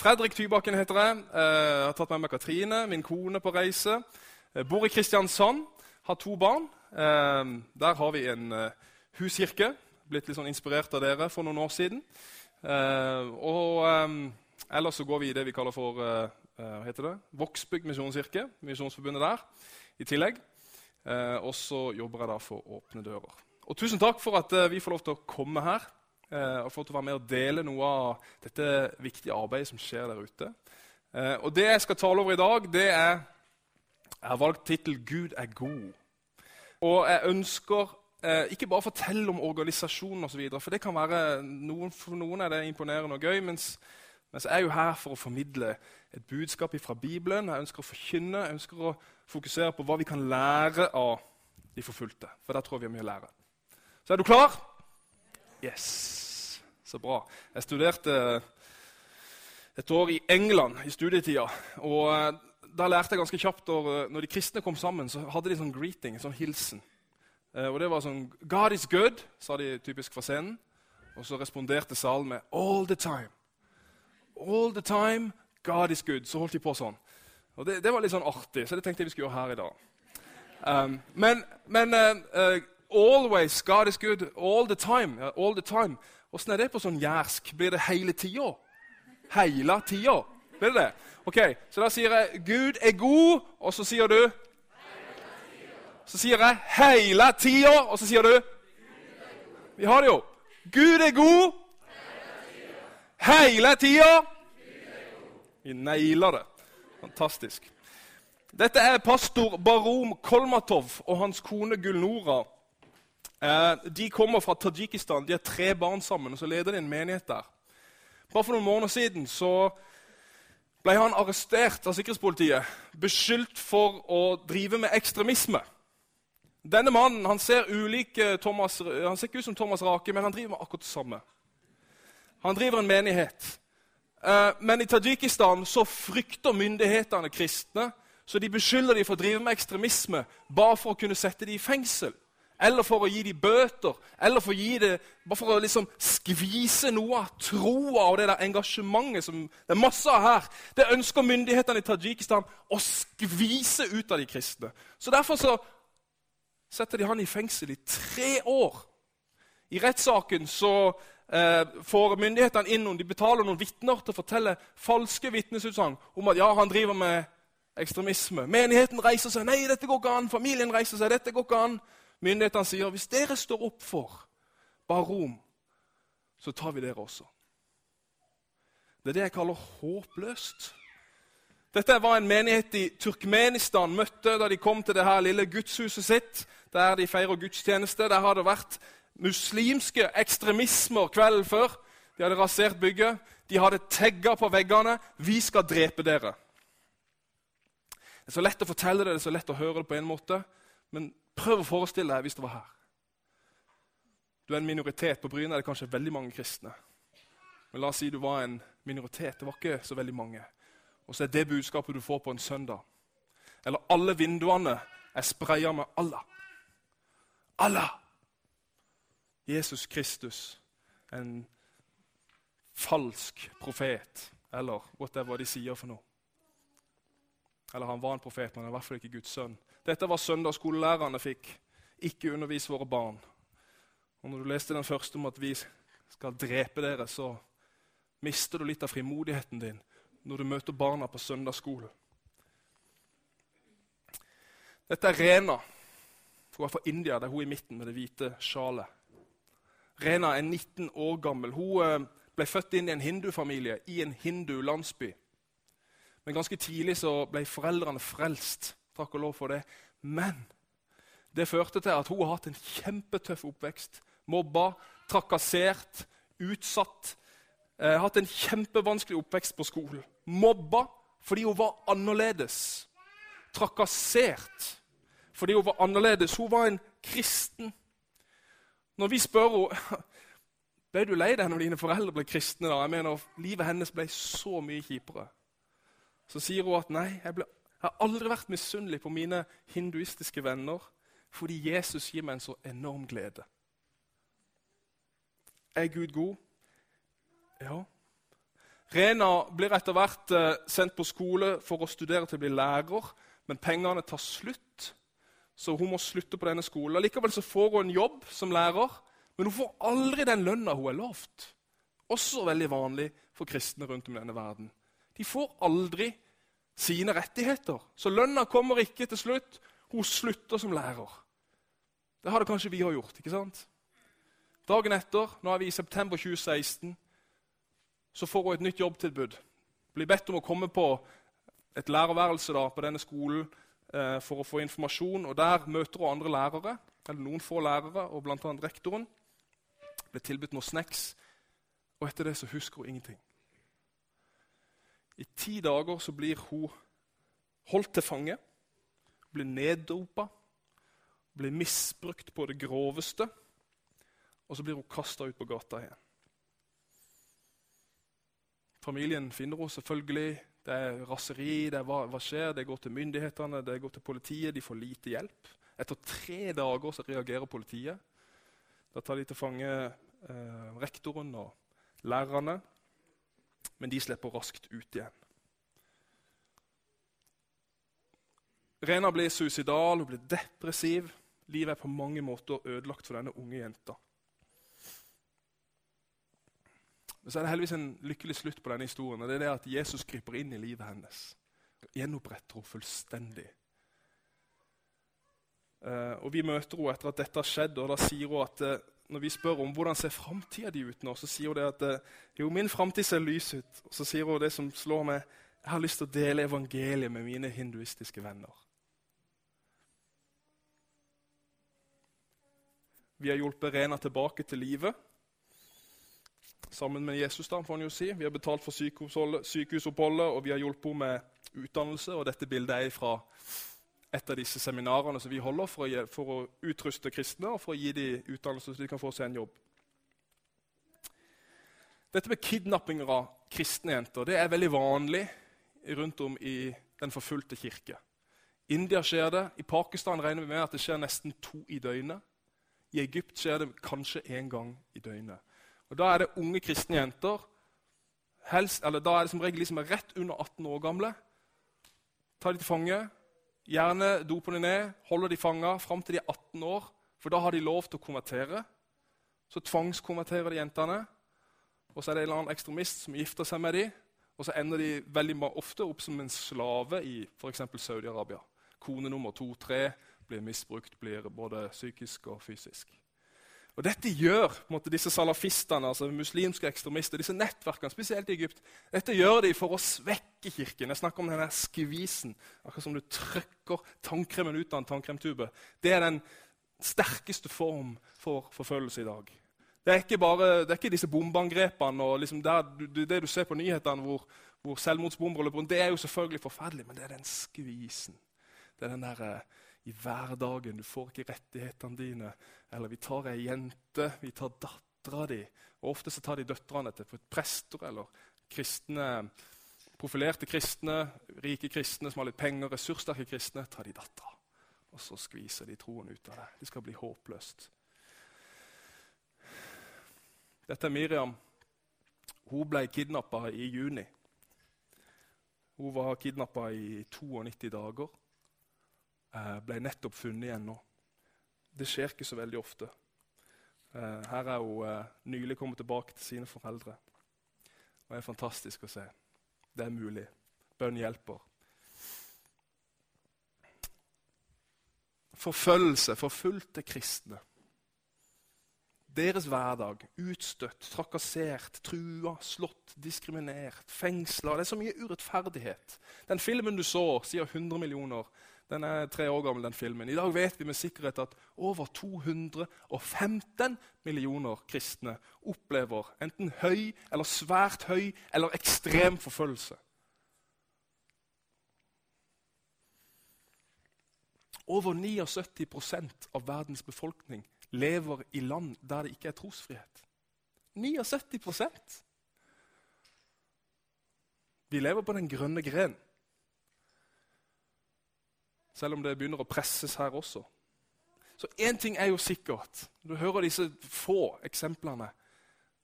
Fredrik Tybakken heter jeg. Eh, Jeg har tatt med meg Katrine, min kone, på reise. Jeg bor i Kristiansand, har to barn. Eh, Der har vi en eh, huskirke. Blitt litt sånn inspirert av dere for noen år siden. Eh, Og eh, ellers så går vi i det vi kaller for eh, eh, hva heter det? Vågsbygd misjonskirke. Misjonsforbundet der i tillegg. Eh, Og så jobber jeg da for Åpne dører. Og tusen takk for at eh, vi får lov til å komme her eh, og få til å være med og dele noe av dette viktige arbeidet som skjer der ute. Eh, og det jeg skal tale over i dag, det er Jeg har valgt tittel 'Gud er god'. Og jeg ønsker eh, ikke bare å fortelle om organisasjonen osv., for det kan være noen, for noen er det imponerende og gøy, mens, mens jeg er jo her for å formidle et budskap fra Bibelen. Jeg ønsker å forkynne, jeg ønsker å fokusere på hva vi kan lære av de forfulgte. For der tror jeg vi har mye å lære. Så er du klar? Yes. Så bra. Jeg studerte et år i England i studietida. og eh, Da lærte jeg ganske kjapt at når de kristne kom sammen, så hadde de sånn greeting, sånn hilsen. Eh, og det var sånn 'God is good', sa de typisk fra scenen. Og så responderte salen med 'all the time'. All the time, God is good. Så holdt de på sånn. Og Det, det var litt sånn artig, så det tenkte jeg vi skulle gjøre her i dag. Um, men men uh, uh, always God is good. All the time. Ja, all the time. Åssen er det på sånn jærsk? Blir det hele tida? Hele tida? Blir det det? Ok, Så da sier jeg 'Gud er god', og så sier du Så sier jeg 'hele tida', og så sier du Vi har det jo. Gud er god hele tida. Vi nailer det. Fantastisk. Dette er pastor Barom Kolmatov og hans kone Gulnora. Eh, de kommer fra Tadsjikistan. De har tre barn sammen, og så leder de en menighet der. Bare for noen måneder siden så ble han arrestert av sikkerhetspolitiet, beskyldt for å drive med ekstremisme. Denne mannen han ser, eh, Thomas, han ser ikke ut som Thomas Rake, men han driver med akkurat det samme. Han driver en menighet. Eh, Men i Tadsjikistan frykter myndighetene kristne, så de beskylder dem for å drive med ekstremisme bare for å kunne sette dem i fengsel. Eller for å gi dem bøter, eller for å gi det, bare for å liksom skvise noe av troa og det der engasjementet som det er masse av her. Det ønsker myndighetene i Tadsjikistan å skvise ut av de kristne. Så Derfor så setter de han i fengsel i tre år. I rettssaken så eh, får myndighetene inn noen, de betaler noen vitner til å fortelle falske vitnesutsagn om at ja, han driver med ekstremisme. Menigheten reiser seg. 'Nei, dette går ikke an.' Familien reiser seg. 'Dette går ikke an.' Myndighetene sier, 'Hvis dere står opp for Barom, så tar vi dere også.' Det er det jeg kaller håpløst. Dette var en menighet i Turkmenistan møtte da de kom til det her lille gudshuset sitt, der de feirer gudstjeneste. Der har det vært muslimske ekstremismer kvelden før. De hadde rasert bygget. De hadde tagga på veggene 'Vi skal drepe dere'. Det er så lett å fortelle det, det er så lett å høre det på en måte. Men prøv å forestille deg hvis det var her. Du er en minoritet. På Bryne er det kanskje veldig mange kristne. Men la oss si du var en minoritet. Det var ikke så veldig mange. Og så er det budskapet du får på en søndag. Eller alle vinduene er spraya med Allah. Allah! Jesus Kristus, en falsk profet, eller whatever de sier for noe. Eller han var en profet, men han er i hvert fall ikke Guds sønn. Dette var søndagsskolelærerne fikk. Ikke undervis våre barn. Og Når du leste den første om at vi skal drepe dere, så mister du litt av frimodigheten din når du møter barna på søndagsskole. Dette er Rena. Hun er fra India. Det er hun i midten med det hvite sjalet. Rena er 19 år gammel. Hun eh, ble født inn i en hindufamilie i en hindulandsby. Men ganske tidlig så ble foreldrene frelst. Takk og lov for det. Men det førte til at hun har hatt en kjempetøff oppvekst. Mobba, trakassert, utsatt. Eh, hatt en kjempevanskelig oppvekst på skolen. Mobba fordi hun var annerledes. Trakassert fordi hun var annerledes. Hun var en kristen. Når vi spør henne ble du lei deg når dine foreldre ble kristne, da? Jeg mener, livet hennes ble så mye kjipere. Så sier hun at nei, jeg, ble, jeg har aldri vært misunnelig på mine hinduistiske venner fordi Jesus gir meg en så enorm glede. Er Gud god? Ja. Rena blir etter hvert eh, sendt på skole for å studere til å bli lærer, men pengene tar slutt, så hun må slutte på denne skolen. Likevel så får hun en jobb som lærer, men hun får aldri den lønna hun er lovt. Også veldig vanlig for kristne rundt om i denne verden. De får aldri sine rettigheter. Så lønna kommer ikke til slutt. Hun slutter som lærer. Det hadde kanskje vi har gjort. ikke sant? Dagen etter, nå er vi i september 2016, så får hun et nytt jobbtilbud. Blir bedt om å komme på et lærerværelse da, på denne skolen eh, for å få informasjon. og Der møter hun andre lærere, eller noen få lærere, og bl.a. rektoren. Blir tilbudt noe snacks, og etter det så husker hun ingenting. I ti dager så blir hun holdt til fange, blir neddopa, blir misbrukt på det groveste, og så blir hun kasta ut på gata igjen. Familien finner henne selvfølgelig. Det er raseri. det er hva, hva, skjer? Det går til myndighetene, det går til politiet. De får lite hjelp. Etter tre dager så reagerer politiet. Da tar de til fange eh, rektoren og lærerne. Men de slipper raskt ut igjen. Rena blir suicidal, hun blir depressiv. Livet er på mange måter ødelagt for denne unge jenta. Men så er det heldigvis en lykkelig slutt på denne historien. og det er det at Jesus griper inn i livet hennes. Gjenoppretter henne fullstendig. Uh, og Vi møter henne etter at dette har skjedd, og da sier hun at uh, når vi spør om hvordan ser framtida di ut nå, så sier hun det at uh, jo, min framtid ser lys ut. Og så sier hun det som slår meg, jeg har lyst til å dele evangeliet med mine hinduistiske venner. Vi har hjulpet Rena tilbake til livet sammen med Jesus. da, får han jo si. Vi har betalt for sykehusoppholdet, og vi har hjulpet henne med utdannelse. og Dette bildet er fra et av disse seminarene som vi holder for å, for å utruste kristne og for å gi dem utdannelse, så de kan få seg en jobb. Dette med kidnappinger av kristne jenter det er veldig vanlig rundt om i den forfulgte kirke. I India skjer det. I Pakistan regner vi med at det skjer nesten to i døgnet. I Egypt skjer det kanskje én gang i døgnet. Og Da er det unge kristne jenter. Helst, eller Da er det som regel de som er rett under 18 år gamle. Ta de til fange. Gjerne doper de ned, holder de fanga fram til de er 18 år. For da har de lov til å konvertere. Så tvangskonverterer de jentene. Og så er det en eller annen ekstremist som gifter seg med dem. Og så ender de veldig ofte opp som en slave i f.eks. Saudi-Arabia. Kone nummer to-tre blir misbrukt, blir både psykisk og fysisk. Og Dette gjør måte, disse salafistene, altså muslimske ekstremister, disse nettverkene, spesielt i Egypt, dette gjør de for å svekke kirken. Jeg snakker om denne skvisen. Akkurat som du trykker tannkremen ut av en tannkremtube. Det er den sterkeste form for forfølgelse i dag. Det er ikke, bare, det er ikke disse bombeangrepene og liksom der, det du ser på nyhetene hvor, hvor selvmordsbomber løper rundt. Det er jo selvfølgelig forferdelig, men det er den skvisen. Det er den der, eh, i hverdagen. Du får ikke rettighetene dine. Eller vi tar ei jente, vi tar dattera di. Og Ofte så tar de døtrene til prester eller kristne, profilerte kristne, rike kristne som har litt penger, ressurssterke kristne. tar de dattera. Og så skviser de troen ut av det. Det skal bli håpløst. Dette er Miriam. Hun ble kidnappa i juni. Hun var kidnappa i 92 dager. Eh, ble nettopp funnet igjen nå. Det skjer ikke så veldig ofte. Eh, her er hun eh, nylig kommet tilbake til sine foreldre. Det er fantastisk å se. Det er mulig. Bønn hjelper. Forfølgelse, forfulgte kristne. Deres hverdag utstøtt, trakassert, trua, slått, diskriminert, fengsla. Det er så mye urettferdighet. Den filmen du så, sier 100 millioner den er tre år gammel, den filmen. I dag vet vi med sikkerhet at over 215 millioner kristne opplever enten høy eller svært høy eller ekstrem forfølgelse. Over 79% av verdens befolkning lever i land der det ikke er trosfrihet. 79% Vi lever på den grønne gren. Selv om det begynner å presses her også. Så én ting er jo sikkert. Du hører disse få eksemplene.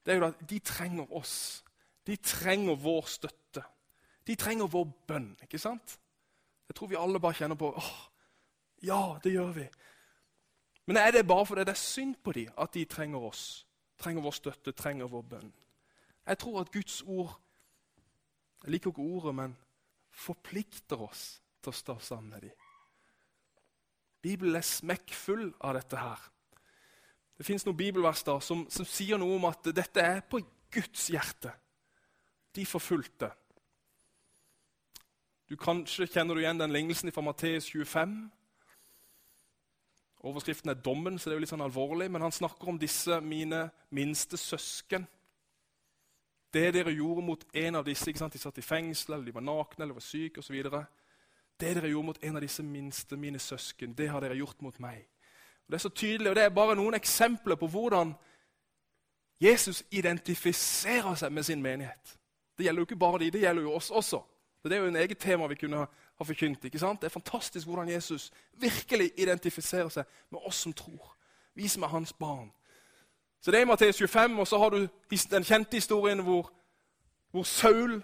Det er jo at De trenger oss. de trenger vår støtte. De trenger vår bønn. ikke sant? Jeg tror vi alle bare kjenner på åh, ja, det gjør vi. Men er det bare fordi det er synd på dem at de trenger oss? Trenger vår støtte, trenger vår bønn? Jeg tror at Guds ord Jeg liker ikke ordet, men forplikter oss til å stå sammen med dem. Bibelen er smekkfull av dette her. Det fins noen bibelvers da, som, som, sier noe om at dette er på Guds hjerte. De forfulgte. Du Kanskje kjenner du igjen den lignelsen fra Matteus 25. Overskriften er 'dommen', så det er jo litt sånn alvorlig. Men han snakker om disse mine minste søsken. Det dere gjorde mot en av disse ikke sant? De satt i fengsel, eller de var nakne eller var syke osv. Det dere gjorde mot en av disse minste, mine søsken, det har dere gjort mot meg. Og det er så tydelig, og det er bare noen eksempler på hvordan Jesus identifiserer seg med sin menighet. Det gjelder jo ikke bare de, det gjelder jo oss også. Det er jo en eget tema vi kunne ha forkynt. ikke sant? Det er fantastisk hvordan Jesus virkelig identifiserer seg med oss som tror. Vi som er hans barn. Så Det er i Matteus 25, og så har du den kjente historien hvor, hvor Saul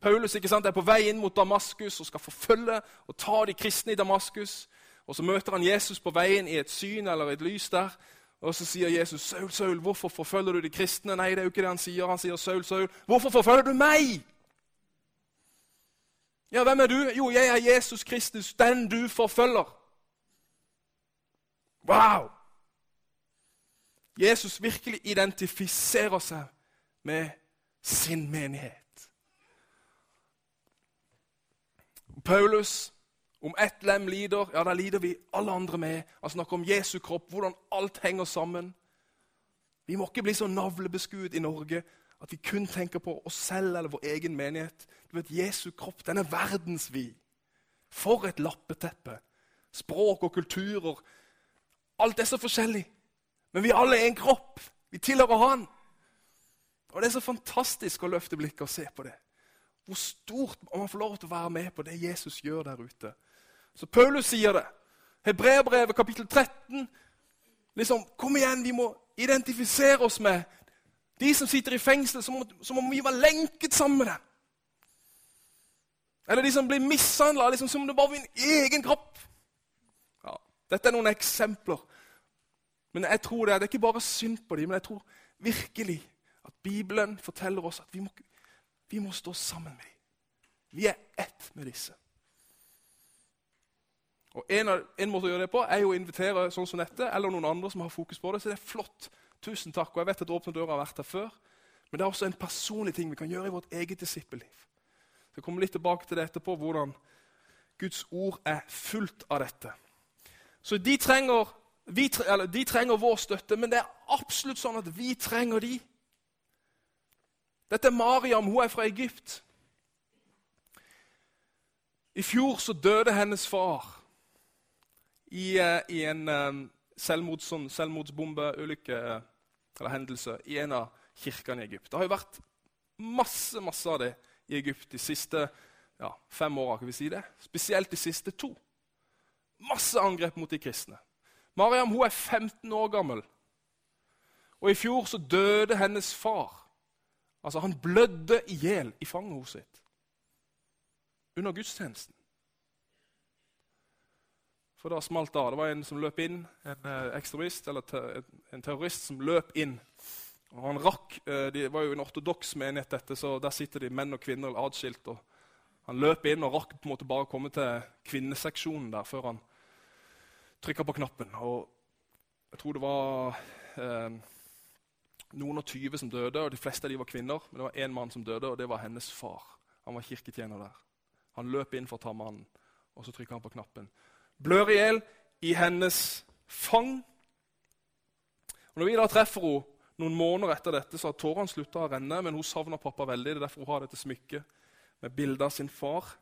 Paulus ikke sant, er på vei inn mot Damaskus og skal forfølge og ta de kristne i Damaskus. Og Så møter han Jesus på veien i et syn eller et lys der. Og Så sier Jesus, 'Saul, Saul, hvorfor forfølger du de kristne?' Nei, det er jo ikke det han sier. Han sier, 'Saul, Saul, hvorfor forfølger du meg?' Ja, hvem er du? Jo, jeg er Jesus Kristus, den du forfølger. Wow! Jesus virkelig identifiserer seg med sin menighet. Paulus om ett lem lider, ja, da lider vi alle andre med. Han snakker om Jesu kropp, hvordan alt henger sammen. Vi må ikke bli så navlebeskuet i Norge at vi kun tenker på oss selv eller vår egen menighet. Du vet, Jesu kropp den er verdensvid. For et lappeteppe. Språk og kulturer. Alt er så forskjellig. Men vi alle er en kropp. Vi tilhører Han. Og Det er så fantastisk å løfte blikket og se på det. Hvor stort om man får lov til å være med på det Jesus gjør der ute. Så Paulus sier det. Hebreerbrevet kapittel 13. Liksom, Kom igjen, vi må identifisere oss med de som sitter i fengsel, som, som om vi var lenket sammen med dem. Eller de som blir mishandla liksom, som om det bare var en egen kropp. Ja, dette er noen eksempler. Men jeg tror det, det er ikke bare synd på dem, men jeg tror virkelig at Bibelen forteller oss at vi må, vi må stå sammen med dem. Vi er ett med disse. Og en, en, måte å gjøre det på er jo å invitere sånn som dette, eller noen andre som har fokus på det. Så det er flott. Tusen takk. Og jeg vet at Åpne dører har vært her før. Men det er også en personlig ting vi kan gjøre i vårt eget disippelliv. Jeg kommer litt tilbake til det etterpå, hvordan Guds ord er fullt av dette. Så de trenger, vi, de trenger vår støtte, men det er absolutt sånn at vi trenger de. Dette er Mariam. Hun er fra Egypt. I fjor så døde hennes far i, uh, i en um, selvmords, sånn, selvmordsbombeulykke uh, eller hendelse i en av kirkene i Egypt. Det har jo vært masse masse av det i Egypt de siste ja, fem åra. Si Spesielt de siste to. Masse angrep mot de kristne. Mariam hun er 15 år gammel. Og I fjor så døde hennes far. Altså Han blødde i hjel i fanget hos sitt under gudstjenesten. For da smalt det av. Det var en som løp inn, en eh, ekstremist eller en terrorist som løp inn. Og han rakk, eh, Det var jo en ortodoks menighet, dette, så der sitter de menn og kvinner atskilt. og Han løp inn og rakk på en måte bare å komme til kvinneseksjonen der før han trykka på knappen. Og jeg tror det var eh, noen og tyve som døde, og de fleste av de var kvinner. Men det var én mann som døde, og det var hennes far. Han var kirketjener der. Han løp inn for å ta mannen, og så trykka han på knappen blør i hjel i hennes fang. Og når vi da treffer henne noen måneder etter dette, så har tårene slutta å renne, men hun savner pappa veldig. Det er derfor hun har dette smykket med bilde av sin far.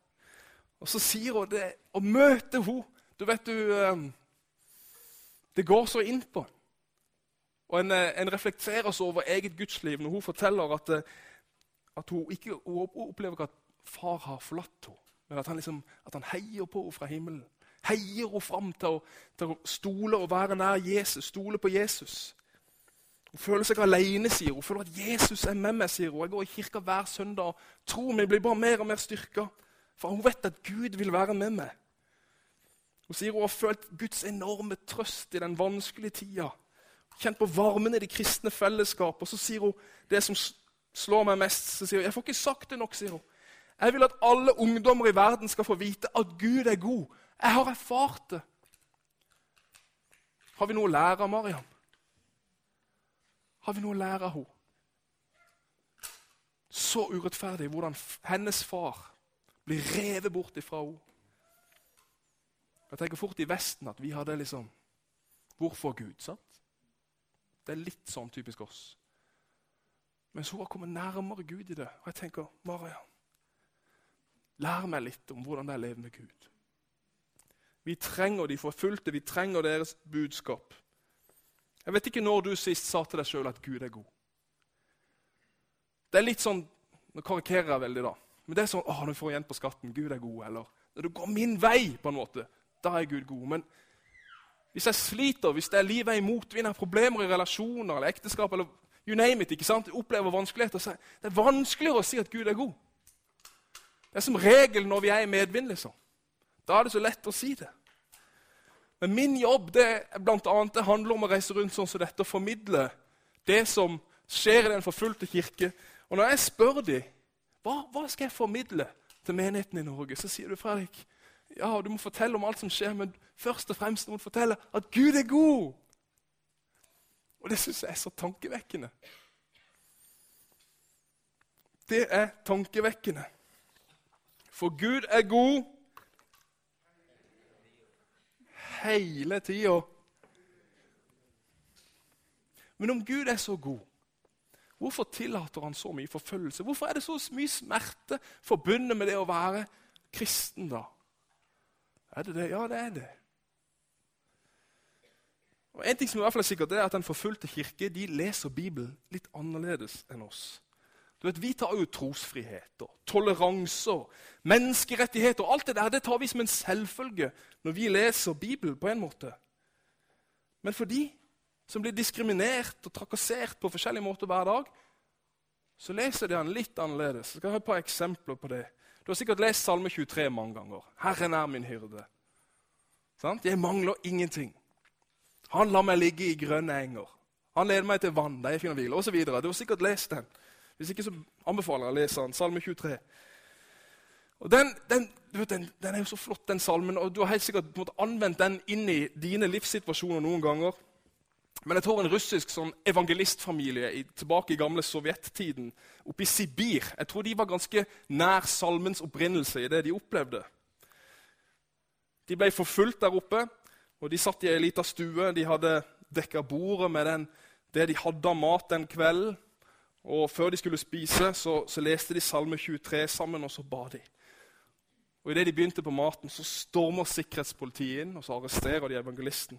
Og så sier hun det og møter hun Du vet du ehm, Det går så inn på. Og en, eh, en reflekterer seg over eget gudsliv når hun forteller at, eh, at hun ikke hun opplever ikke at far har forlatt henne, men at han, liksom, at han heier på henne fra himmelen heier henne fram til til å stole og være nær Jesus, stole på Jesus. Hun føler seg alene, sier hun. Hun føler at Jesus er med meg, sier hun. Jeg går i kirka hver søndag. Troen min blir bare mer og mer styrka. For hun vet at Gud vil være med meg. Hun sier hun har følt Guds enorme trøst i den vanskelige tida. Kjent på varmen i det kristne fellesskapet. Og så sier hun det som slår meg mest. Så sier hun, 'Jeg får ikke sagt det nok', sier hun. 'Jeg vil at alle ungdommer i verden skal få vite at Gud er god.' Jeg har erfart det. Har vi noe å lære av Mariam? Har vi noe å lære av henne? Så urettferdig hvordan hennes far blir revet bort ifra henne. Jeg tenker fort i Vesten at vi hadde liksom Hvorfor Gud? sant? Det er litt sånn typisk oss. Mens hun har kommet nærmere Gud i det. Og jeg tenker, Maria, lær meg litt om hvordan det er å leve med Gud. Vi trenger de forfulgte, vi trenger deres budskap. Jeg vet ikke når du sist sa til deg sjøl at Gud er god. Det er litt sånn Nå karikerer jeg veldig, da. Men det er sånn å, du får igjen på skatten, Gud er god. Eller når du går min vei, på en måte, da er Gud god. Men hvis jeg sliter, hvis det er livet er i motvind, har problemer i relasjoner eller ekteskap eller you name it, ikke sant? Jeg opplever vanskeligheter, så det er vanskeligere å si at Gud er god. Det er som regel når vi er i medvind. liksom. Da er det så lett å si det. Men min jobb det, blant annet, det handler om å reise rundt sånn som dette og formidle det som skjer i den forfulgte kirke. Og når jeg spør dem hva, hva skal jeg formidle til menigheten i Norge, så sier du Fredrik, ja, du må fortelle om alt som skjer, men først og fremst må du fortelle at Gud er god. Og det syns jeg er så tankevekkende. Det er tankevekkende. For Gud er god hele tida. Men om Gud er så god, hvorfor tillater han så mye forfølgelse? Hvorfor er det så mye smerte forbundet med det å være kristen, da? Er det det? Ja, det er det. Og En ting som i hvert fall er sikkert, det er at den forfulgte kirke de leser Bibelen litt annerledes enn oss. Du vet, Vi tar jo trosfrihet og toleranse og menneskerettigheter og alt det der det tar vi som en selvfølge når vi leser Bibelen på en måte. Men for de som blir diskriminert og trakassert på forskjellige måter hver dag, så leser de den litt annerledes. Jeg skal ha et par eksempler på det. Du har sikkert lest Salme 23 mange ganger. 'Herren er min hyrde'. Sant? 'Jeg mangler ingenting'. Han lar meg ligge i grønne enger. Han leder meg til vann der jeg finner hvile, osv. Du har sikkert lest den. Hvis ikke så anbefaler jeg å lese den. Salme 23. Og den, den, vet, den, den, er jo så flott, den salmen, og du har helt sikkert anvendt den inn i dine livssituasjoner noen ganger. Men jeg tror en russisk sånn evangelistfamilie i, tilbake i gamle sovjettiden, oppe i Sibir jeg tror de var ganske nær salmens opprinnelse i det de opplevde. De ble forfulgt der oppe, og de satt i ei lita stue. De hadde dekka bordet med den, det de hadde av mat den kvelden. Og Før de skulle spise, så, så leste de Salme 23 sammen, og så ba de. Og Idet de begynte på maten, så stormer sikkerhetspolitiet inn, og så arresterer de evangelisten.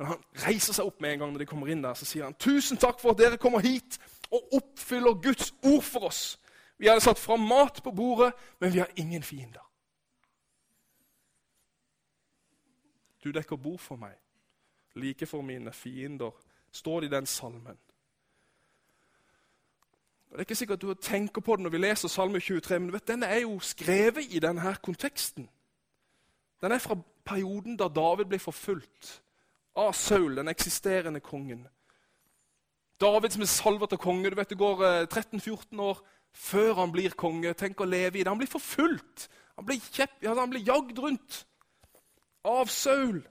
Men han reiser seg opp med en gang når de kommer inn der, så sier han, 'Tusen takk for at dere kommer hit og oppfyller Guds ord for oss.' 'Vi hadde satt fram mat på bordet, men vi har ingen fiender.' Du dekker bord for meg, like for mine fiender, står det i den salmen. Det er ikke sikkert du tenker på det når vi leser Salme 23, men vet, den er jo skrevet i denne konteksten. Den er fra perioden da David ble forfulgt av Saul, den eksisterende kongen. David som er salvet til konge. du vet Det går 13-14 eh, år før han blir konge. Tenk å leve i det. Han blir forfulgt. Han blir, kjepp, han blir jagd rundt av Saul.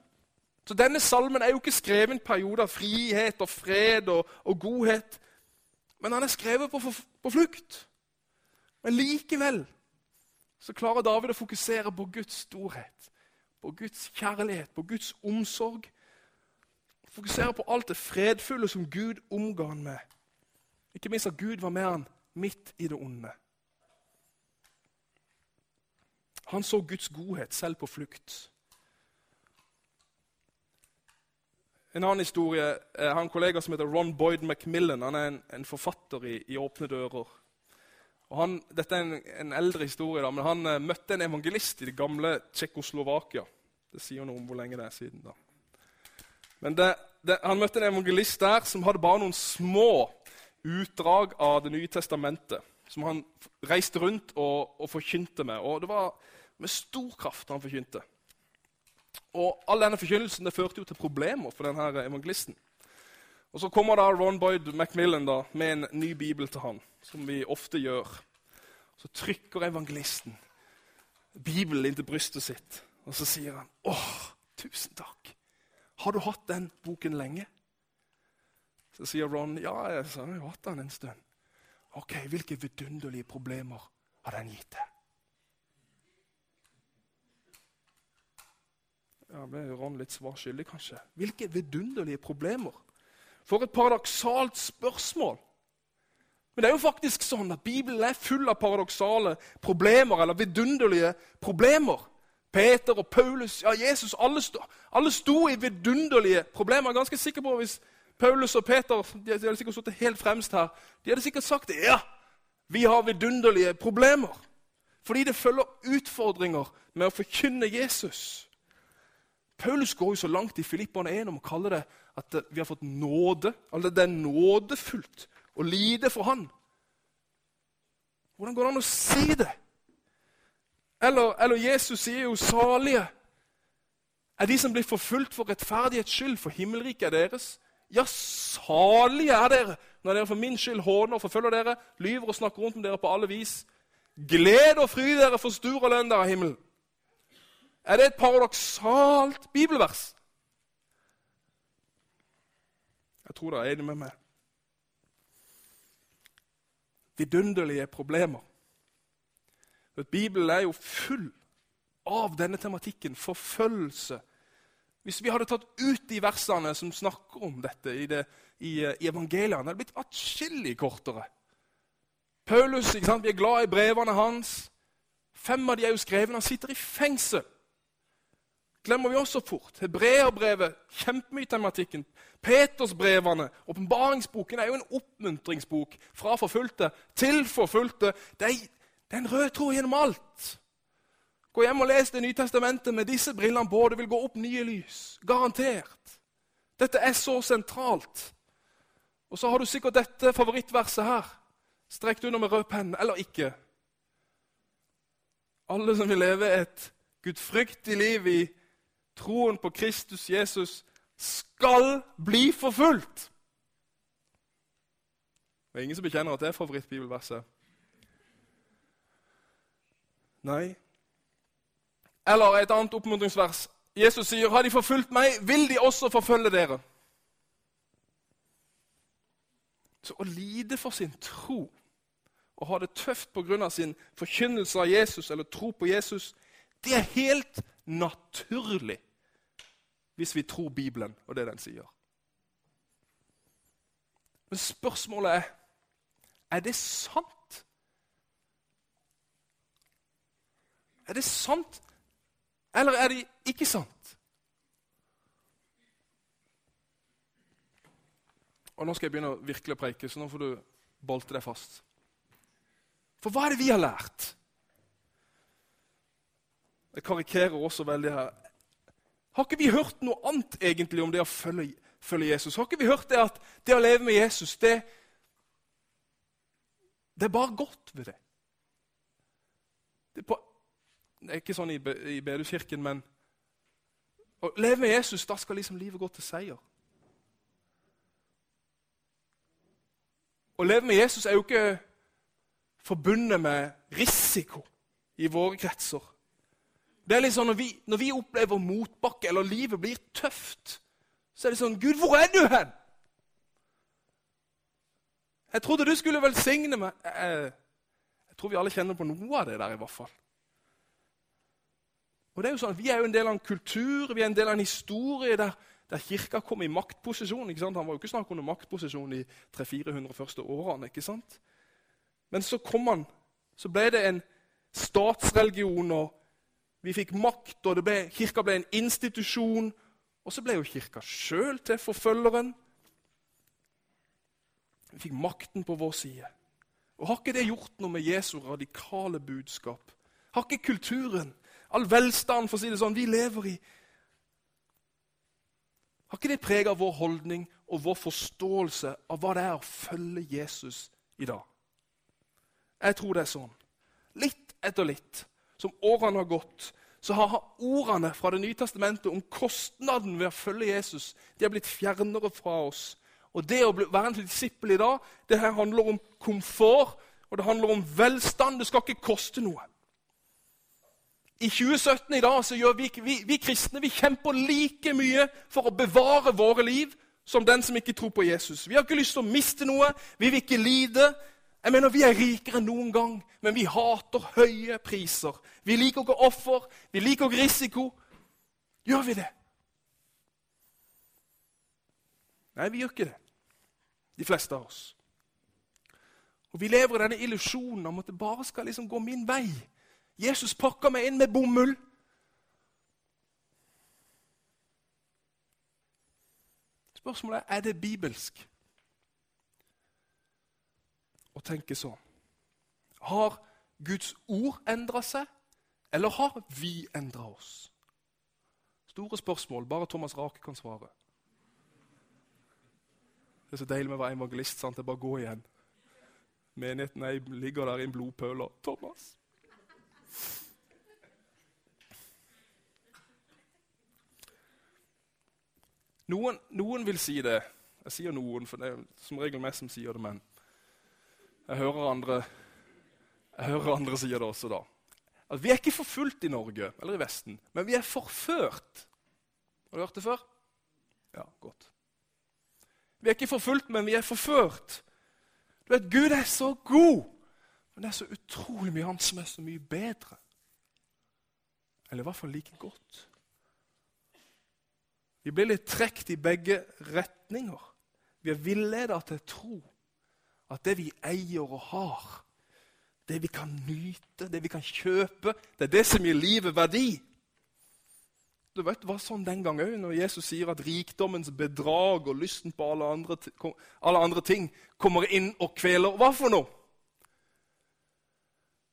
Så Denne salmen er jo ikke skrevet i en periode av frihet og fred og, og godhet. Men han er skrevet på, på flukt. Men likevel så klarer David å fokusere på Guds storhet, på Guds kjærlighet, på Guds omsorg. Fokusere på alt det fredfulle som Gud omga han med. Ikke minst at Gud var med han midt i det onde. Han så Guds godhet selv på flukt. En annen historie jeg har en kollega som heter Ron Boyd Macmillan. Han er en, en forfatter i, i, Åpne dører. Han, dette er en, en eldre historie, da, men han uh, møtte en evangelist i det gamle Tsjekkoslovakia. Det sier noe om hvor lenge det er siden. da. Men det, det, han møtte en evangelist der som hadde bare noen små utdrag av Det nye testamentet. Som han reiste rundt og, og forkynte med. Og det var med stor kraft han forkynte. Og All denne forkynnelsen det førte jo til problemer for denne evangelisten. Og Så kommer da Ron Boyd Macmillan da, med en ny bibel til han, som vi ofte gjør. Så trykker evangelisten Bibelen inn til brystet sitt, og så sier han åh, tusen takk. Har du hatt den boken lenge? Så sier Ron ja, jeg har hatt den en stund. Ok, Hvilke vidunderlige problemer har den gitt deg? Ja, ble Ron litt svar skyldig, kanskje. Hvilke vidunderlige problemer? For et paradoksalt spørsmål. Men det er jo faktisk sånn at Bibelen er full av paradoksale problemer eller vidunderlige problemer. Peter og Paulus, ja, Jesus, alle sto, alle sto i vidunderlige problemer. Jeg er ganske sikker på Hvis Paulus og Peter de hadde sikkert stått helt fremst her, de hadde sikkert sagt det. Ja, vi har vidunderlige problemer. Fordi det følger utfordringer med å forkynne Jesus. Paulus går jo så langt i Filippene 1 om å kalle det at vi har fått nåde. Altså det er nådefullt å lide for Han. Hvordan går det an å si det? Eller, eller Jesus sier jo 'salige' er de som blir forfulgt for rettferdighets skyld, for himmelriket er deres. Ja, salige er dere når dere for min skyld håner og forfølger dere, lyver og snakker rundt om dere på alle vis. Gled og fry dere for stor lønn dere av himmelen. Er det et paradoksalt bibelvers? Jeg tror dere er enig med meg. Vidunderlige problemer. Bibelen er jo full av denne tematikken forfølgelse. Hvis vi hadde tatt ut de versene som snakker om dette i, det, i, i evangeliene, hadde det blitt atskillig kortere. Paulus, ikke Vi er glad i brevene hans. Fem av de er jo skrevet. Han sitter i fengsel glemmer vi også fort. Hebreerbrevet, kjempemye tematikken. Petersbrevene, åpenbaringsboken, er jo en oppmuntringsbok fra forfulgte til forfulgte. Det er, det er en rød tråd gjennom alt. Gå hjem og les Det nye testamentet med disse brillene på. Det vil gå opp nye lys. Garantert. Dette er så sentralt. Og så har du sikkert dette favorittverset her, strekt under med rød penn, eller ikke. Alle som vil leve et gudfryktig liv i troen på Kristus Jesus skal bli forfulgt. Det er ingen som bekjenner at det er favorittbibelverset. Nei. Eller et annet oppmuntringsvers. Jesus sier, 'Har de forfulgt meg, vil de også forfølge dere.' Så å lide for sin tro og ha det tøft pga. sin forkynnelse av Jesus eller tro på Jesus, det er helt naturlig hvis vi tror Bibelen og det den sier. Men spørsmålet er er det sant? Er det sant, eller er det ikke sant? Og Nå skal jeg begynne å virkelig preike, så nå får du bolte deg fast. For hva er det vi har lært? Jeg karikerer også veldig her. Har ikke vi hørt noe annet egentlig om det å følge, følge Jesus? Har ikke vi hørt det at det å leve med Jesus, det, det er bare godt ved det? Det er, på, ikke sånn i, i Bedehuskirken, men å leve med Jesus, da skal liksom livet gå til seier. Å leve med Jesus er jo ikke forbundet med risiko i våre kretser. Det er litt sånn, når vi, når vi opplever motbakke eller livet blir tøft, så er det sånn Gud, hvor er du hen? Jeg trodde du skulle velsigne meg. Jeg, jeg, tror vi alle kjenner på noe av det der, i hvert fall. Og det er jo sånn, Vi er jo en del av en kultur, vi er en del av en historie der, der kirka kom i maktposisjon. ikke sant? Han var jo ikke snakk om maktposisjon i 300-400 første årene. ikke sant? Men så kom han, så ble det en statsreligion. og vi fikk makt, og ble, kirka ble en institusjon. Og så ble jo kirka sjøl til forfølgeren. Vi fikk makten på vår side. Og Har ikke det gjort noe med Jesu radikale budskap? Har ikke kulturen, all velstand for å si det sånn, vi lever i Har ikke det prega vår holdning og vår forståelse av hva det er å følge Jesus i dag? Jeg tror det er sånn. Litt etter litt, som årene har gått, så har ordene fra Det nye testamentet om kostnaden ved å følge Jesus de har blitt fjernere fra oss. Og Det å være en disippel i dag det her handler om komfort og det handler om velstand. Det skal ikke koste noe. I 2017 i dag så gjør vi, vi, vi kristne vi kjemper like mye for å bevare våre liv som den som ikke tror på Jesus. Vi har ikke lyst til å miste noe, vi vil ikke lide. Jeg mener, Vi er rikere enn noen gang, men vi hater høye priser. Vi liker ikke offer, vi liker ikke risiko. Gjør vi det? Nei, vi gjør ikke det. De fleste av oss. Og Vi lever i denne illusjonen om at det bare skal liksom gå min vei. Jesus pakker meg inn med bomull. Spørsmålet er er det bibelsk å tenke sånn. Har Guds ord endra seg, eller har vi endra oss? Store spørsmål. Bare Thomas Rake kan svare. Det er så deilig med å være evangelist. sant? Det er bare å gå igjen. Menigheten er, ligger der i en blodpøler. Thomas. Noen, noen, vil si det. Jeg sier noen, for det er som regel meg som sier det, men jeg hører andre, jeg hører andre sier det også da. At vi er ikke forfulgt i Norge eller i Vesten, men vi er forført. Har du hørt det før? Ja, godt. Vi er ikke forfulgt, men vi er forført. Du vet, Gud er så god, men det er så utrolig mye annet som er så mye bedre. Eller i hvert fall like godt. Vi blir litt trukket i begge retninger. Vi er villeda til tro at det vi eier og har, det vi kan nyte, det vi kan kjøpe, det er det som gir livet verdi. Du vet, Det var sånn den gang òg, når Jesus sier at rikdommens bedrag og lysten på alle andre, alle andre ting kommer inn og kveler Hva for noe?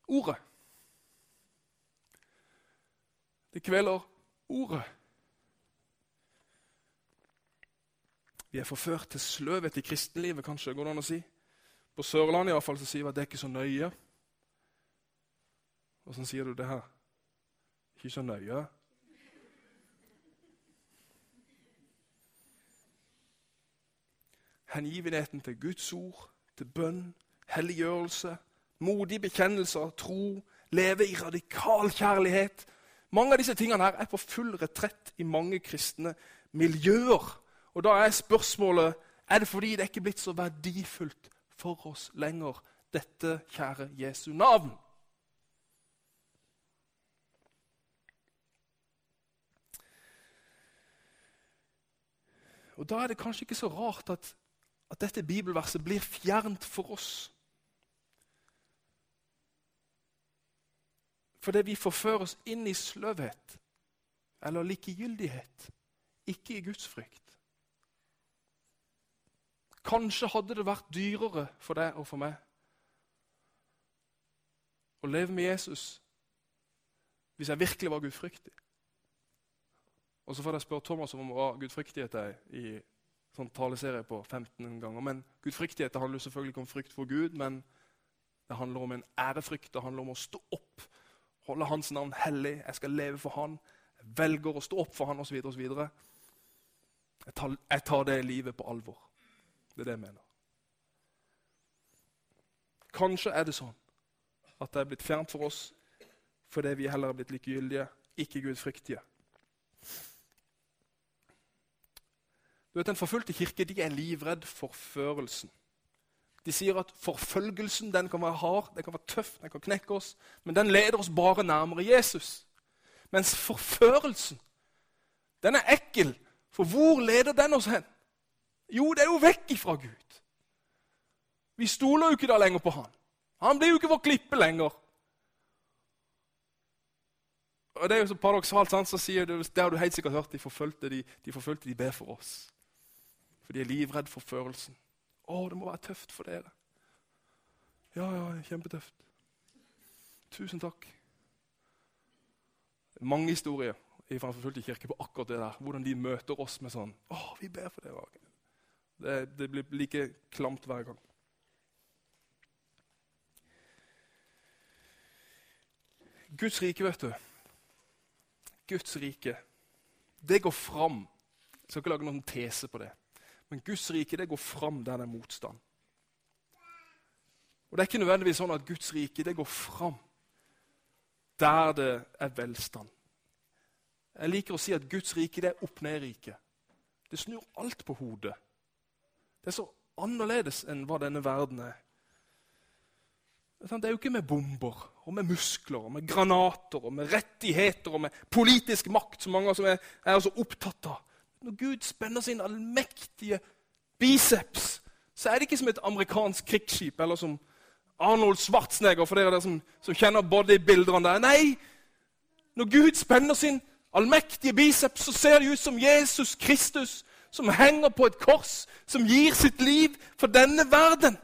Ordet. Det kveler ordet. Vi er forført til sløvhet i kristenlivet, kanskje. går det an å si. På Sørlandet i fall, så sier vi at det er ikke så nøye. Åssen sier du det her? Ikke så nøye? Hengivenheten til Guds ord, til bønn, helliggjørelse, modig bekjennelse tro, leve i radikal kjærlighet. Mange av disse tingene her er på full retrett i mange kristne miljøer. Og Da er spørsmålet er det fordi det ikke er blitt så verdifullt for oss lenger, dette kjære Jesu navn. Og Da er det kanskje ikke så rart at, at dette bibelverset blir fjernt for oss. Fordi vi forfører oss inn i sløvhet eller likegyldighet, ikke i Guds frykt. Kanskje hadde det vært dyrere for deg og for meg å leve med Jesus hvis jeg virkelig var gudfryktig. Og så får jeg spørre Thomas om hva gudfryktighet er i sånn taleserie på 15 ganger. Men Gudfryktighet det handler selvfølgelig ikke om frykt for Gud, men det handler om en ærefrykt. Det handler om å stå opp, holde Hans navn hellig. Jeg skal leve for Han. Jeg velger å stå opp for Han osv. Jeg, jeg tar det livet på alvor. Det er det jeg mener. Kanskje er det sånn at det er blitt fjernt for oss fordi vi heller er blitt likegyldige, ikke gudfryktige. Du vet, Den forfulgte kirke de er livredd for førelsen. De sier at forfølgelsen den kan være hard, den kan være tøff, den kan knekke oss, men den leder oss bare nærmere Jesus. Mens forførelsen, den er ekkel, for hvor leder den oss hen? Jo, det er jo vekk ifra Gud. Vi stoler jo ikke da lenger på han. Han blir jo ikke vår klippe lenger. Og Det er jo så paradoksalt. sant, så sier du, Det har du helt sikkert hørt. De forfølgte de, de, forfølgte, de ber for oss. For de er livredde for førelsen. Å, det må være tøft for dere. Ja, ja, kjempetøft. Tusen takk. Mange historier. i en forfulgte kirke på akkurat det der. Hvordan de møter oss med sånn Å, vi ber for dere. Det, det blir like klamt hver gang. Guds rike, vet du. Guds rike, det går fram. Jeg skal ikke lage noen tese på det. Men Guds rike det går fram der det er motstand. Og Det er ikke nødvendigvis sånn at Guds rike det går fram der det er velstand. Jeg liker å si at Guds rike det er opp-ned-rike. Det snur alt på hodet. Det er så annerledes enn hva denne verden er. Det er jo ikke med bomber og med muskler og med granater og med rettigheter og med politisk makt som mange som er, er så opptatt av. Når Gud spenner sin allmektige biceps, så er det ikke som et amerikansk krigsskip eller som Arnold Schwarzenegger, for dere der som, som kjenner bodybildene der. Nei, når Gud spenner sin allmektige biceps, så ser det ut som Jesus Kristus som henger på et kors, som gir sitt liv for denne verden.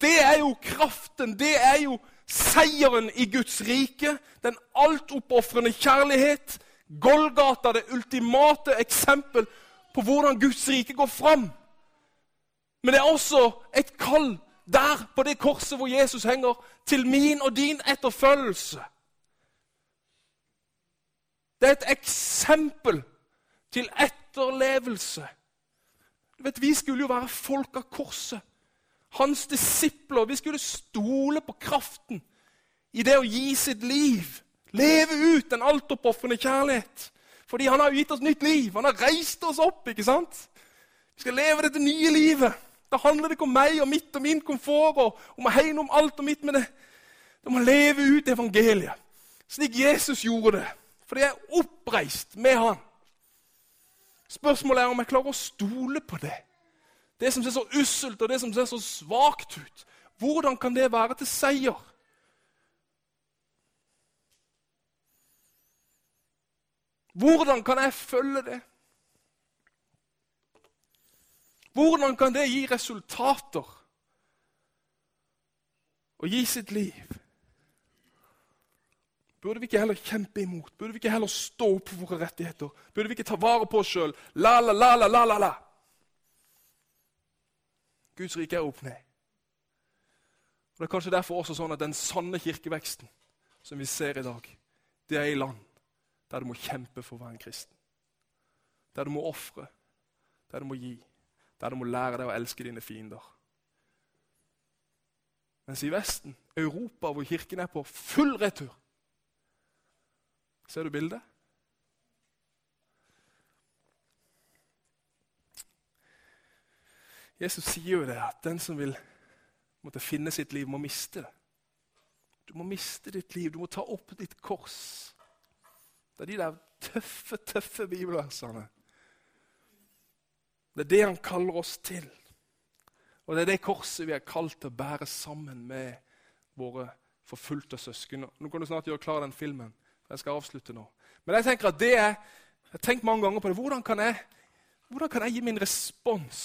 Det er jo kraften, det er jo seieren i Guds rike. Den altoppofrende kjærlighet. Golgata, det ultimate eksempel på hvordan Guds rike går fram. Men det er også et kall der på det korset hvor Jesus henger, til min og din etterfølgelse. Det er et eksempel til etterlevelse. Du vet, Vi skulle jo være folk av korset hans disipler. Vi skulle stole på kraften i det å gi sitt liv. Leve ut den altoppofrende kjærlighet. Fordi han har gitt oss nytt liv. Han har reist oss opp. ikke sant? Vi skal leve dette nye livet. Da handler det ikke om meg og mitt og min komfort og om å hegne om alt og mitt, med det, det må leve ut evangeliet. Slik Jesus gjorde det. Fordi jeg er oppreist med han. Spørsmålet er om jeg klarer å stole på det. Det som ser så usselt og det som ser så svakt ut. Hvordan kan det være til seier? Hvordan kan jeg følge det? Hvordan kan det gi resultater? Og gi sitt liv? Burde vi ikke heller kjempe imot? Burde vi ikke heller stå opp for våre rettigheter? Burde vi ikke ta vare på oss sjøl? La, la, la, la, la, la. Guds rike er opp ned. Og Det er kanskje derfor også sånn at den sanne kirkeveksten som vi ser i dag, det er i land der du må kjempe for å være en kristen. Der du må ofre, der du må gi, der du må lære deg å elske dine fiender. Mens i Vesten, Europa, hvor kirken er på full retur Ser du bildet? Jesus sier jo det at den som vil måtte finne sitt liv, må miste det. Du må miste ditt liv. Du må ta opp ditt kors. Det er de der tøffe, tøffe bibelversene. Det er det han kaller oss til. Og det er det korset vi er kalt til å bære sammen med våre forfulgte søsken. Nå kan du snart gjøre klar den filmen. Jeg skal avslutte nå. Men jeg tenker at det er, jeg har tenkt mange ganger på det. Hvordan kan jeg, hvordan kan jeg gi min respons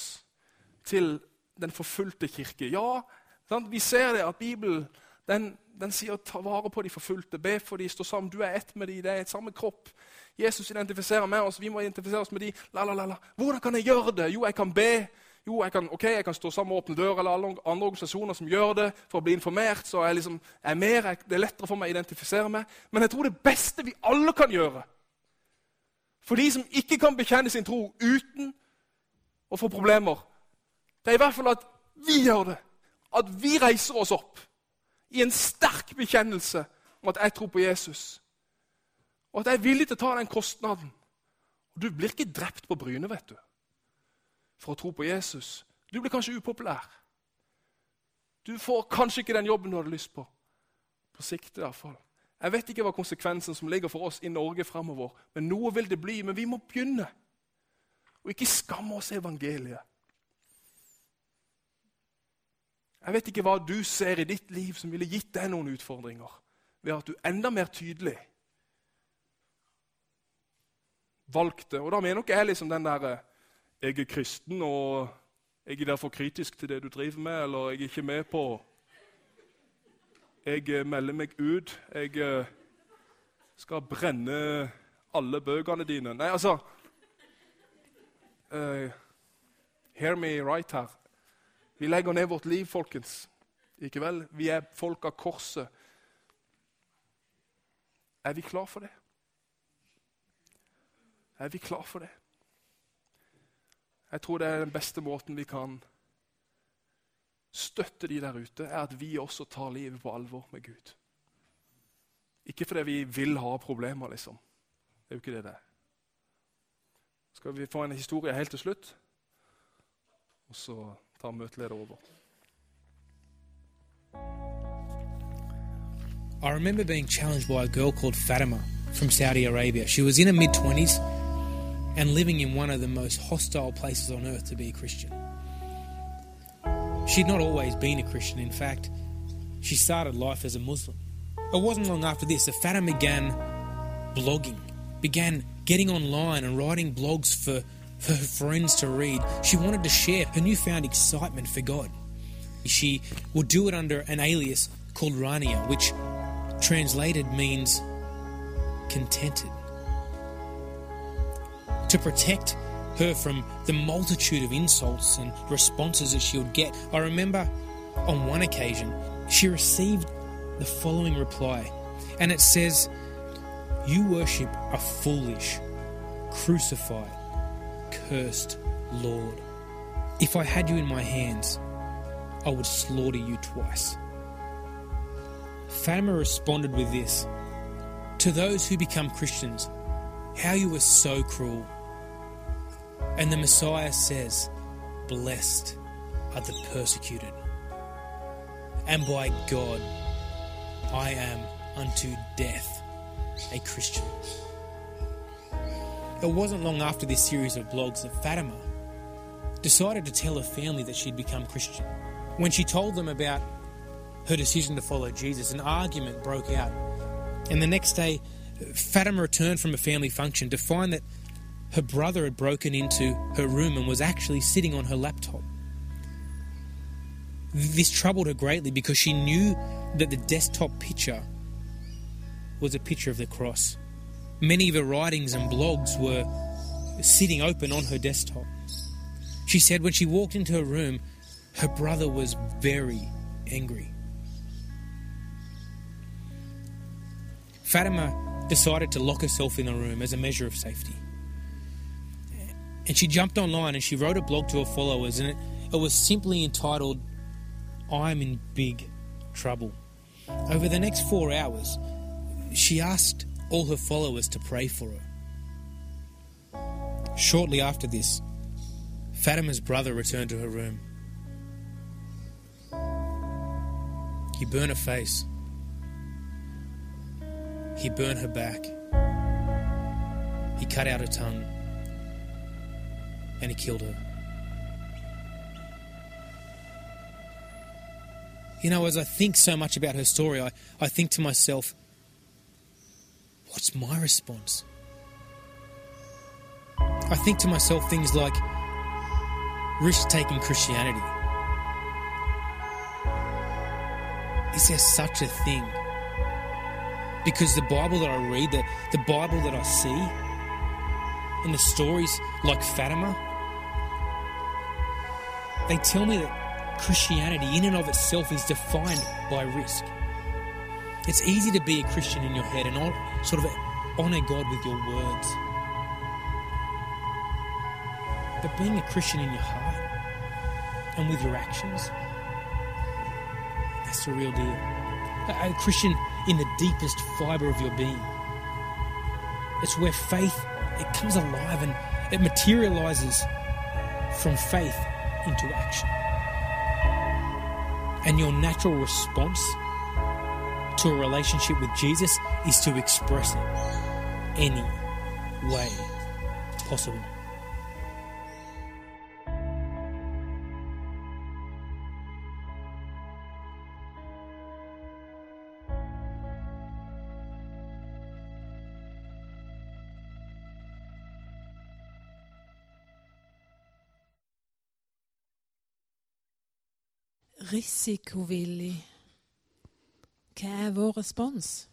til den forfulgte kirke. Ja, sant? vi ser det at Bibelen den, den sier ta vare på de forfulgte, be for de, stå sammen. Du er ett med de, det er et samme kropp. Jesus identifiserer med oss, vi må identifisere oss med de. La, la, la, Hvordan kan jeg gjøre det? Jo, jeg kan be. Jo, jeg kan, okay, jeg kan stå sammen med Åpne dør eller alle andre organisasjoner som gjør det for å bli informert. så jeg liksom er mer, jeg, Det er lettere for meg å identifisere meg. Men jeg tror det beste vi alle kan gjøre for de som ikke kan bekjenne sin tro uten å få problemer, det er i hvert fall at vi gjør det. At vi reiser oss opp i en sterk bekjennelse om at jeg tror på Jesus. Og at jeg er villig til å ta den kostnaden. Og Du blir ikke drept på brynet vet du, for å tro på Jesus. Du blir kanskje upopulær. Du får kanskje ikke den jobben du hadde lyst på. På sikt i hvert fall. Jeg vet ikke hva konsekvensen som ligger for oss i Norge fremover, men noe vil det bli. Men vi må begynne. Og ikke skamme oss evangeliet. Jeg vet ikke hva du ser i ditt liv som ville gitt deg noen utfordringer ved at du enda mer tydelig valgte Og da mener ikke jeg liksom den derre Jeg er kristen, og jeg er derfor kritisk til det du driver med, eller jeg er ikke med på Jeg melder meg ut. Jeg skal brenne alle bøkene dine. Nei, altså uh, Hear me right her. Vi legger ned vårt liv, folkens. Ikke vel? Vi er folk av korset. Er vi klar for det? Er vi klar for det? Jeg tror det er den beste måten vi kan støtte de der ute, er at vi også tar livet på alvor med Gud. Ikke fordi vi vil ha problemer, liksom. Det er jo ikke det det er. Skal vi få en historie helt til slutt? Og så over. I remember being challenged by a girl called Fatima from Saudi Arabia. She was in her mid 20s and living in one of the most hostile places on earth to be a Christian. She'd not always been a Christian, in fact, she started life as a Muslim. It wasn't long after this that Fatima began blogging, began getting online and writing blogs for, for her friends to read. She wanted to share her newfound excitement for God. She would do it under an alias called Rania, which translated means contented. To protect her from the multitude of insults and responses that she would get, I remember on one occasion she received the following reply, and it says, You worship a foolish, crucified, cursed Lord. If I had you in my hands, I would slaughter you twice. Fatima responded with this To those who become Christians, how you are so cruel. And the Messiah says, Blessed are the persecuted. And by God, I am unto death a Christian. It wasn't long after this series of blogs that Fatima decided to tell her family that she'd become Christian. When she told them about her decision to follow Jesus, an argument broke out. And the next day, Fatima returned from a family function to find that her brother had broken into her room and was actually sitting on her laptop. This troubled her greatly because she knew that the desktop picture was a picture of the cross. Many of her writings and blogs were sitting open on her desktop. She said when she walked into her room, her brother was very angry. Fatima decided to lock herself in a room as a measure of safety. And she jumped online and she wrote a blog to her followers, and it, it was simply entitled, I'm in big trouble. Over the next four hours, she asked all her followers to pray for her. Shortly after this, Fatima's brother returned to her room. He burned her face. He burned her back. He cut out her tongue. And he killed her. You know, as I think so much about her story, I, I think to myself, what's my response? I think to myself things like risk taking Christianity. Is there such a thing? Because the Bible that I read, the, the Bible that I see, and the stories like Fatima, they tell me that Christianity, in and of itself, is defined by risk. It's easy to be a Christian in your head and sort of honour God with your words. But being a Christian in your heart and with your actions, that's the real deal. A Christian in the deepest fibre of your being. It's where faith it comes alive and it materializes from faith into action. And your natural response to a relationship with Jesus is to express it any way possible. risikovillig. Hva er vår respons?